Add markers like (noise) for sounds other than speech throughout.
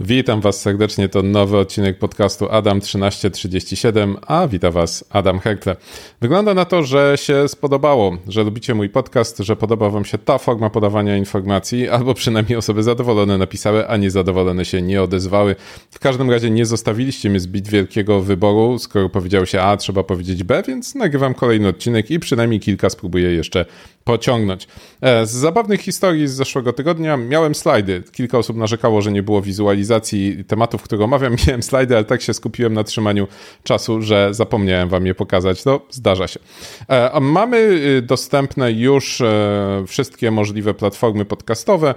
Witam Was serdecznie, to nowy odcinek podcastu Adam 1337, a wita Was Adam Herkle. Wygląda na to, że się spodobało, że lubicie mój podcast, że podoba Wam się ta forma podawania informacji, albo przynajmniej osoby zadowolone napisały, a niezadowolone się nie odezwały. W każdym razie nie zostawiliście mi zbyt wielkiego wyboru, skoro powiedział się A, trzeba powiedzieć B, więc nagrywam kolejny odcinek i przynajmniej kilka spróbuję jeszcze pociągnąć. E, z zabawnych historii z zeszłego tygodnia miałem slajdy. Kilka osób narzekało, że nie było wizualizacji tematów, które omawiam. (laughs) Miałem slajdy, ale tak się skupiłem na trzymaniu czasu, że zapomniałem wam je pokazać. No, zdarza się. E, mamy y, dostępne już e, wszystkie możliwe platformy podcastowe.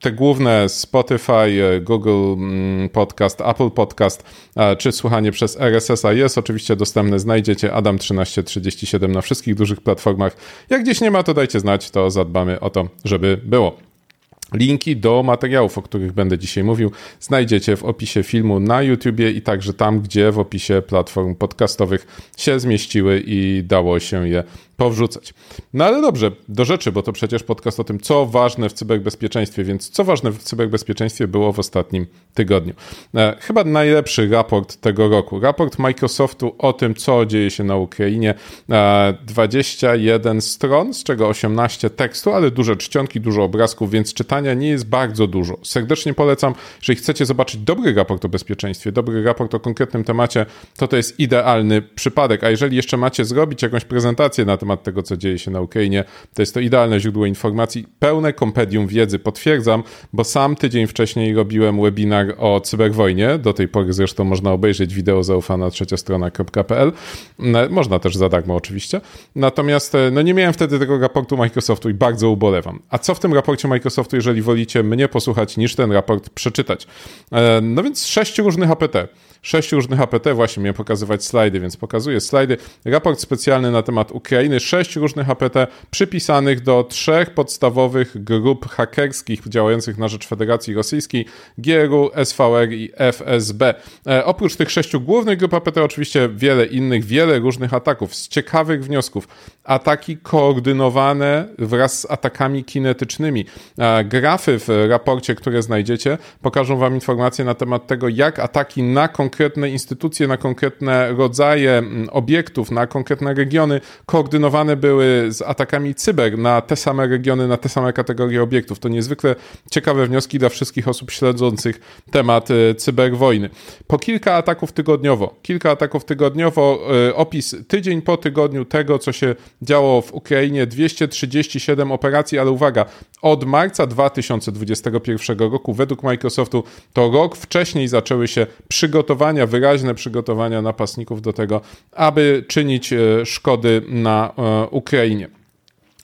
Te główne Spotify, Google mm, Podcast, Apple Podcast, czy słuchanie przez RSS-a jest oczywiście dostępne. Znajdziecie Adam 1337 na wszystkich dużych platformach. Jak gdzieś nie ma, to dajcie znać, to zadbamy o to, żeby było. Linki do materiałów, o których będę dzisiaj mówił, znajdziecie w opisie filmu na YouTubie i także tam, gdzie w opisie platform podcastowych się zmieściły i dało się je powrzucać. No ale dobrze, do rzeczy, bo to przecież podcast o tym, co ważne w cyberbezpieczeństwie, więc co ważne w cyberbezpieczeństwie było w ostatnim tygodniu. E, chyba najlepszy raport tego roku. Raport Microsoftu o tym, co dzieje się na Ukrainie. E, 21 stron, z czego 18 tekstu, ale duże czcionki, dużo obrazków, więc czytania nie jest bardzo dużo. Serdecznie polecam, jeżeli chcecie zobaczyć dobry raport o bezpieczeństwie, dobry raport o konkretnym temacie, to to jest idealny przypadek. A jeżeli jeszcze macie zrobić jakąś prezentację na temat tego, co dzieje się na Ukrainie. To jest to idealne źródło informacji, pełne kompedium wiedzy, potwierdzam, bo sam tydzień wcześniej robiłem webinar o cyberwojnie. Do tej pory zresztą można obejrzeć wideo zaufana trzecia strona.pl. No, można też za darmo oczywiście. Natomiast e, no nie miałem wtedy tego raportu Microsoftu i bardzo ubolewam. A co w tym raporcie Microsoftu, jeżeli wolicie mnie posłuchać, niż ten raport przeczytać? E, no więc sześć różnych APT sześciu różnych APT, właśnie miałem pokazywać slajdy, więc pokazuję slajdy. Raport specjalny na temat Ukrainy, sześć różnych APT przypisanych do trzech podstawowych grup hakerskich działających na rzecz Federacji Rosyjskiej, GRU, SVR i FSB. E, oprócz tych sześciu głównych grup APT oczywiście wiele innych, wiele różnych ataków z ciekawych wniosków. Ataki koordynowane wraz z atakami kinetycznymi. E, grafy w raporcie, które znajdziecie, pokażą wam informacje na temat tego, jak ataki na konkretne instytucje, na konkretne rodzaje obiektów, na konkretne regiony koordynowane były z atakami cyber na te same regiony, na te same kategorie obiektów. To niezwykle ciekawe wnioski dla wszystkich osób śledzących temat y, cyberwojny. Po kilka ataków tygodniowo, kilka ataków tygodniowo, y, opis tydzień po tygodniu tego, co się działo w Ukrainie, 237 operacji, ale uwaga, od marca 2021 roku według Microsoftu to rok wcześniej zaczęły się przygotowania przygotowania, wyraźne przygotowania napastników do tego, aby czynić e, szkody na e, Ukrainie.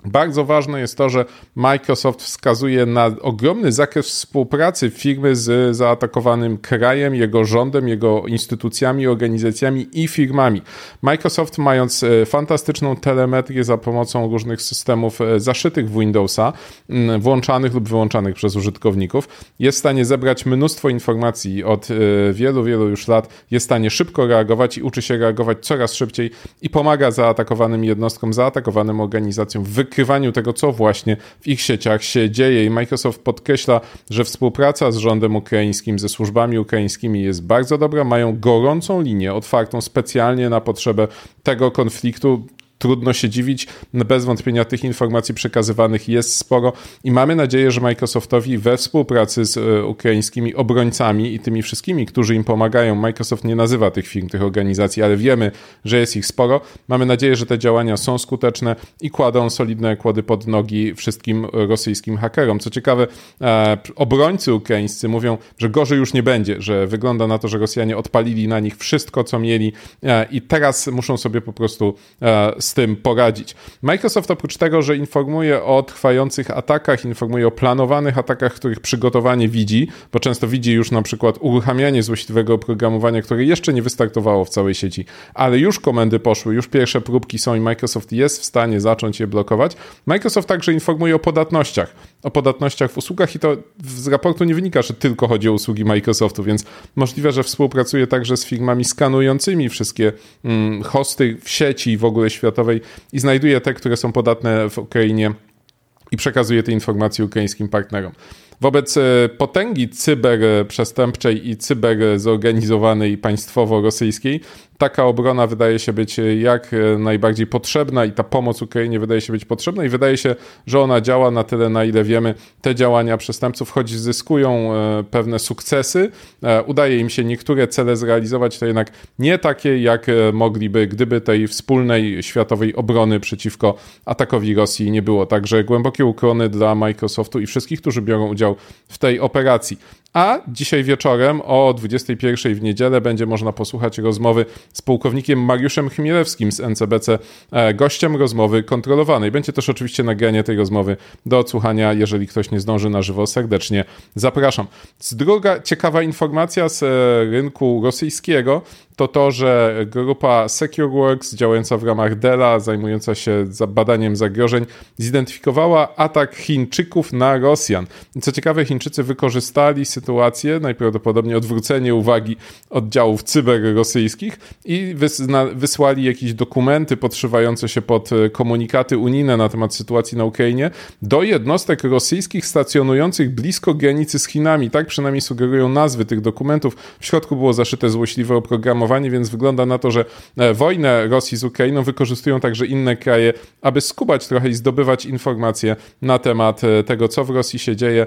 Bardzo ważne jest to, że Microsoft wskazuje na ogromny zakres współpracy firmy z zaatakowanym krajem, jego rządem, jego instytucjami, organizacjami i firmami. Microsoft, mając e, fantastyczną telemetrię za pomocą różnych systemów e, zaszytych w Windowsa, włączanych lub wyłączanych przez użytkowników, jest w stanie zebrać mnóstwo informacji od e, wielu, wielu już lat, jest w stanie szybko reagować i uczy się reagować coraz szybciej i pomaga zaatakowanym jednostkom, zaatakowanym organizacjom w wykrywaniu tego, co właśnie w ich sieciach się dzieje. I Microsoft podkreśla, że współpraca z rządem ukraińskim, ze służbami ukraińskimi jest bardzo dobra. Mają gorącą linię otwartą specjalnie na potrzebę tego konfliktu trudno się dziwić. Bez wątpienia tych informacji przekazywanych jest sporo i mamy nadzieję, że Microsoftowi we współpracy z e, ukraińskimi obrońcami i tymi wszystkimi, którzy im pomagają, Microsoft nie nazywa tych firm, tych organizacji, ale wiemy, że jest ich sporo. Mamy nadzieję, że te działania są skuteczne i kładą solidne kłody pod nogi wszystkim rosyjskim hakerom. Co ciekawe, e, obrońcy ukraińscy mówią, że gorzej już nie będzie, że wygląda na to, że Rosjanie odpalili na nich wszystko, co mieli e, i teraz muszą sobie po prostu z tym poradzić. Microsoft oprócz tego, że informuje o trwających atakach, informuje o planowanych atakach, których przygotowanie widzi, bo często widzi już na przykład uruchamianie złośliwego oprogramowania, które jeszcze nie wystartowało w całej sieci, ale już komendy poszły, już pierwsze próbki są i Microsoft jest w stanie zacząć je blokować. Microsoft także informuje o podatnościach, o podatnościach w usługach i to z raportu nie wynika, że tylko chodzi o usługi Microsoftu, więc możliwe, że współpracuje także z firmami skanującymi wszystkie mm, hosty w sieci w ogóle światowej i znajduje te, które są podatne w Ukrainie i przekazuje te informacje ukraińskim partnerom. Wobec potęgi cyberprzestępczej i cyberzorganizowanej państwowo-rosyjskiej taka obrona wydaje się być jak najbardziej potrzebna i ta pomoc Ukrainie wydaje się być potrzebna i wydaje się, że ona działa na tyle, na ile wiemy. Te działania przestępców, choć zyskują pewne sukcesy, udaje im się niektóre cele zrealizować, to jednak nie takie, jak mogliby, gdyby tej wspólnej światowej obrony przeciwko atakowi Rosji nie było. Także głębokie ukłony dla Microsoftu i wszystkich, którzy biorą udział w tej operacji. A dzisiaj wieczorem o 21 w niedzielę będzie można posłuchać rozmowy z pułkownikiem Mariuszem Chmielewskim z NCBC, e, gościem rozmowy kontrolowanej. Będzie też oczywiście nagranie tej rozmowy do odsłuchania, jeżeli ktoś nie zdąży na żywo, serdecznie zapraszam. Druga ciekawa informacja z e, rynku rosyjskiego to to, że grupa SecureWorks działająca w ramach Della, zajmująca się badaniem zagrożeń, zidentyfikowała atak Chińczyków na Rosjan. Co ciekawe, Chińczycy wykorzystali najprawdopodobniej odwrócenie uwagi oddziałów cyberrosyjskich i wysłali jakieś dokumenty podszywające się pod e, komunikaty unijne na temat sytuacji na Ukrainie do jednostek rosyjskich stacjonujących blisko granicy z Chinami. Tak przynajmniej sugerują nazwy tych dokumentów. W środku było zaszyte złośliwe oprogramowanie, więc wygląda na to, że e, wojnę Rosji z Ukrainą wykorzystują także inne kraje, aby skubać trochę i zdobywać informacje na temat e, tego, co w Rosji się dzieje.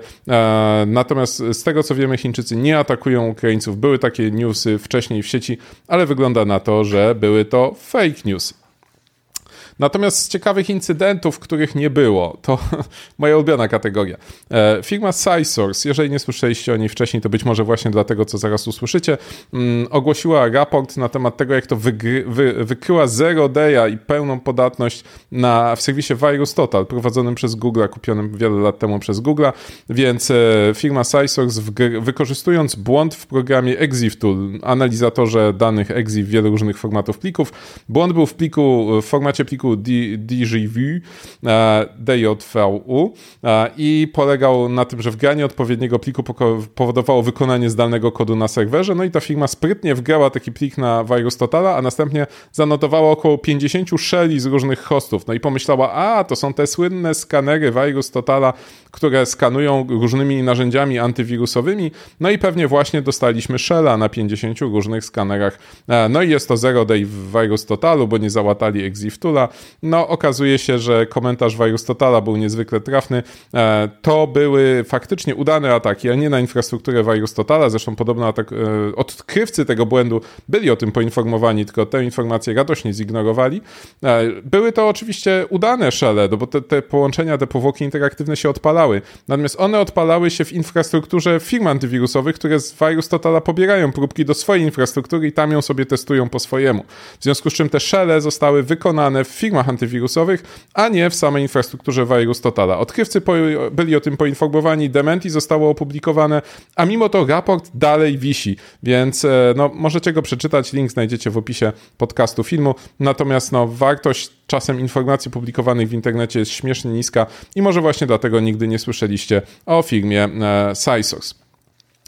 Natomiast z tego, co wiemy, Chińczycy nie atakują Ukraińców. Były takie newsy wcześniej w sieci, ale wygląda na to, że były to fake news. Natomiast z ciekawych incydentów, których nie było, to (laughs) moja ulubiona kategoria. E, firma SciSource, jeżeli nie słyszeliście o niej wcześniej, to być może właśnie dlatego, co zaraz usłyszycie, mm, ogłosiła raport na temat tego, jak to wy, wykryła zero day'a i pełną podatność na, w serwisie Virus Total, prowadzonym przez Google, kupionym wiele lat temu przez Google, więc e, firma SciSource wykorzystując błąd w programie EXIF Tool, analizatorze danych EXIF wielu różnych formatów plików, błąd był w pliku, w formacie pliku pliku DJV, e, DJVU e, i polegał na tym, że wgranie odpowiedniego pliku powodowało wykonanie zdalnego kodu na serwerze, no i ta firma sprytnie wgrała taki plik na Virus Totala, a następnie zanotowała około 50 shelli z różnych hostów, no i pomyślała, a to są te słynne skanery Virus Totala, które skanują różnymi narzędziami antywirusowymi, no i pewnie właśnie dostaliśmy shella na 50 różnych skanerach, e, no i jest to zero day w Virus Totalu, bo nie załatali Exif Toola, no, okazuje się, że komentarz Virus Totala był niezwykle trafny. E, to były faktycznie udane ataki, a nie na infrastrukturę Virus Totala. Zresztą podobno atak, e, odkrywcy tego błędu byli o tym poinformowani, tylko tę informację radośnie zignorowali. E, były to oczywiście udane szele, no bo te, te połączenia, te powłoki interaktywne się odpalały. Natomiast one odpalały się w infrastrukturze firm antywirusowych, które z Virus Totala pobierają próbki do swojej infrastruktury i tam ją sobie testują po swojemu. W związku z czym te szele zostały wykonane w firmach antywirusowych, a nie w samej infrastrukturze Virus Totala. Odkrywcy byli o tym poinformowani, dementi zostało opublikowane, a mimo to raport dalej wisi, więc e, no, możecie go przeczytać, link znajdziecie w opisie podcastu filmu, natomiast no, wartość czasem informacji publikowanych w internecie jest śmiesznie niska i może właśnie dlatego nigdy nie słyszeliście o firmie e,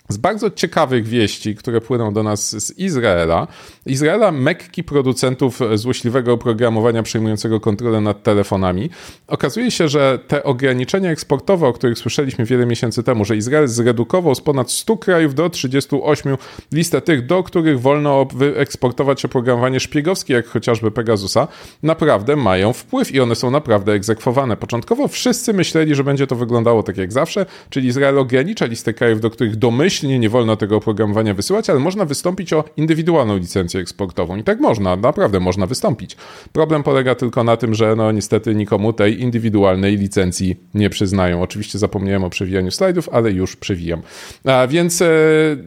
z bardzo ciekawych wieści, które płyną do nas z Izraela. Izraela, mekki producentów złośliwego oprogramowania przejmującego kontrolę nad telefonami. Okazuje się, że te ograniczenia eksportowe, o których słyszeliśmy wiele miesięcy temu, że Izrael zredukował z ponad 100 krajów do 38 listę tych, do których wolno wyeksportować oprogramowanie szpiegowskie, jak chociażby Pegasusa, naprawdę mają wpływ i one są naprawdę egzekwowane. Początkowo wszyscy myśleli, że będzie to wyglądało tak jak zawsze, czyli Izrael ogranicza listę krajów, do których domyślnie domyślnie nie wolno tego oprogramowania wysyłać, ale można wystąpić o indywidualną licencję eksportową. I tak można, naprawdę można wystąpić. Problem polega tylko na tym, że no niestety nikomu tej indywidualnej licencji nie przyznają. Oczywiście zapomniałem o przewijaniu slajdów, ale już przewijam. A więc e,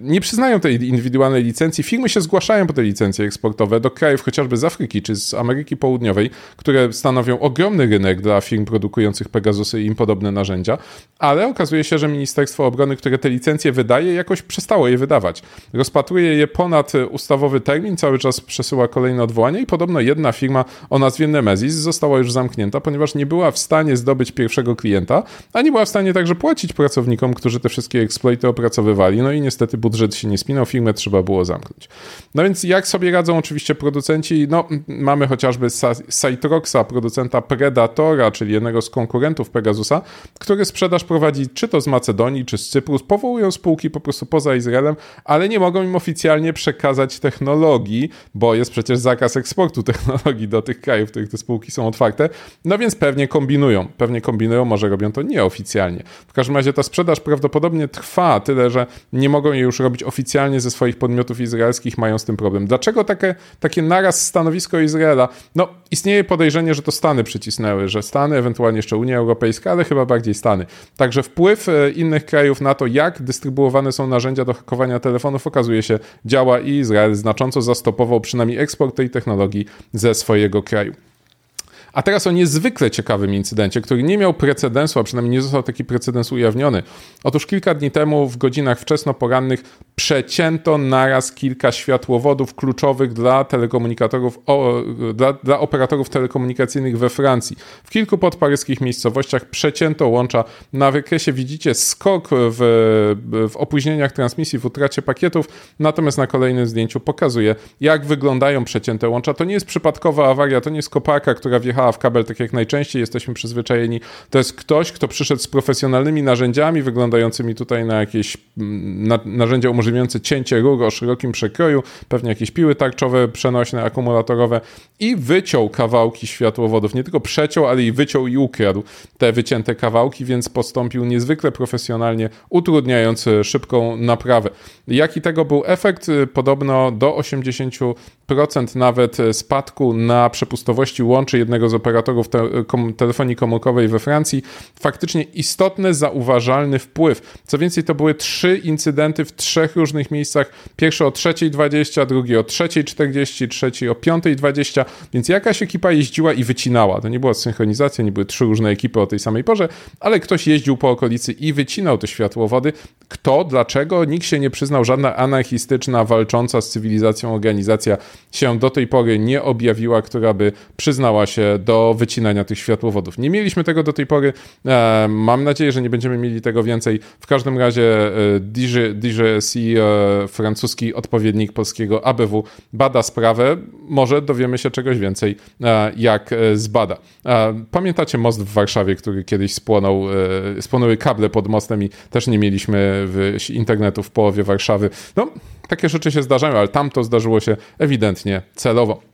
nie przyznają tej indywidualnej licencji. Firmy się zgłaszają po te licencje eksportowe do krajów chociażby z Afryki czy z Ameryki Południowej, które stanowią ogromny rynek dla firm produkujących Pegasusy i im podobne narzędzia, ale okazuje się, że Ministerstwo Obrony, które te licencje wydaje, jakoś przestało je wydawać. Rozpatruje je ponad ustawowy termin, cały czas przesyła kolejne odwołania i podobno jedna firma o nazwie Nemesis została już zamknięta, ponieważ nie była w stanie zdobyć pierwszego klienta, a nie była w stanie także płacić pracownikom, którzy te wszystkie exploity opracowywali. No i niestety budżet się nie spinał, firmę trzeba było zamknąć. No więc jak sobie radzą oczywiście producenci? No mamy chociażby Citroxa, producenta Predatora, czyli jednego z konkurentów Pegasusa, który sprzedaż prowadzi czy to z Macedonii, czy z Cypru, powołują spółki po prostu poza Izraelem, ale nie mogą im oficjalnie przekazać technologii, bo jest przecież zakaz eksportu (laughs) technologii do tych krajów, w których te spółki są otwarte, no więc pewnie kombinują, pewnie kombinują, może robią to nieoficjalnie. W każdym razie ta sprzedaż prawdopodobnie trwa, tyle że nie mogą jej już robić oficjalnie ze swoich podmiotów izraelskich, mają z tym problem. Dlaczego takie, takie naraz stanowisko Izraela? No, istnieje podejrzenie, że to Stany przycisnęły, że Stany, ewentualnie jeszcze Unia Europejska, ale chyba bardziej Stany. Także wpływ e, innych krajów na to, jak dystrybuowane są narzędzia do hakowania telefonów, okazuje się działa i Izrael znacząco zastopował przynajmniej eksport tej technologii ze swojego kraju. A teraz o niezwykle ciekawym incydencie, który nie miał precedensu, a przynajmniej nie został taki precedens ujawniony. Otóż kilka dni temu w godzinach wczesnoporannych przecięto naraz kilka światłowodów kluczowych dla telekomunikatorów, o, dla, dla operatorów telekomunikacyjnych we Francji. W kilku podparyskich miejscowościach przecięto łącza. Na wykresie widzicie skok w, w opóźnieniach transmisji, w utracie pakietów, natomiast na kolejnym zdjęciu pokazuje, jak wyglądają przecięte łącza. To nie jest przypadkowa awaria, to nie jest koparka, która wjechała w kabel, tak jak najczęściej jesteśmy przyzwyczajeni. To jest ktoś, kto przyszedł z profesjonalnymi narzędziami, wyglądającymi tutaj na jakieś mm, na, narzędzia umożliwiające cięcie rur o szerokim przekroju, pewnie jakieś piły tarczowe, przenośne, akumulatorowe i wyciął kawałki światłowodów. Nie tylko przeciął, ale i wyciął i ukradł te wycięte kawałki, więc postąpił niezwykle profesjonalnie, utrudniając szybką naprawę. Jaki tego był efekt? Podobno do 80% nawet spadku na przepustowości łączy jednego z operatorów te telefonii komórkowej we Francji. Faktycznie istotny, zauważalny wpływ. Co więcej, to były trzy incydenty w trzech różnych miejscach. Pierwszy o 3.20, drugi o 3.40, trzeci o 5.20, więc jakaś ekipa jeździła i wycinała. To nie była synchronizacja, nie były trzy różne ekipy o tej samej porze, ale ktoś jeździł po okolicy i wycinał te światłowody. Kto, dlaczego? Nikt się nie przyznał, żadna anarchistyczna, walcząca z cywilizacją organizacja się do tej pory nie objawiła, która by przyznała się do wycinania tych światłowodów. Nie mieliśmy tego do tej pory. E, mam nadzieję, że nie będziemy mieli tego więcej. W każdym razie e, DGSI E, francuski odpowiednik polskiego ABW bada sprawę. Może dowiemy się czegoś więcej, jak zbada. Pamiętacie most w Warszawie, który kiedyś spłonął, spłonęły kable pod mostem i też nie mieliśmy internetu w połowie Warszawy. No, takie rzeczy się zdarzają, ale tam to zdarzyło się ewidentnie celowo.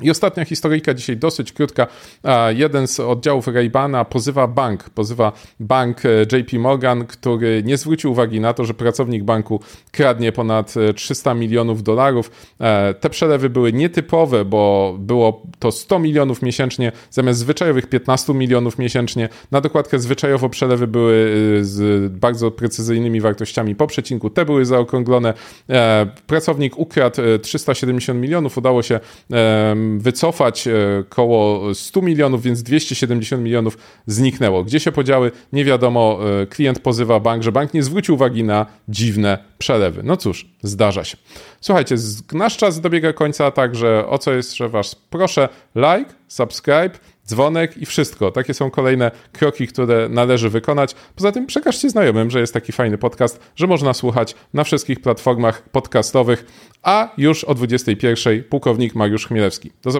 I ostatnia historyjka dzisiaj dosyć krótka. Jeden z oddziałów Raybana pozywa bank, pozywa bank e, JP Morgan, który nie zwrócił uwagi na to, że pracownik banku kradnie ponad 300 e, milionów dolarów. E, te przelewy były nietypowe, bo było to 100 milionów miesięcznie zamiast zwyczajowych 15 milionów miesięcznie. Na dokładkę zwyczajowo przelewy były z bardzo precyzyjnymi wartościami po przecinku. Te były zaokrąglone. Pracownik ukradł 370 milionów. Udało się wycofać e, koło 100 milionów, więc 270 milionów zniknęło. Gdzie się podziały? Nie wiadomo. E, klient pozywa bank, że bank nie zwrócił uwagi na dziwne przelewy. No cóż, zdarza się. Słuchajcie, nasz czas dobiega końca, także o co jest, że was proszę, like, subscribe, dzwonek i wszystko. Takie są kolejne kroki, które należy wykonać. Poza tym przekażcie znajomym, że jest taki fajny podcast, że można słuchać na wszystkich platformach podcastowych, a już o 21 pułkownik Mariusz Chmielewski. Do zobaczenia.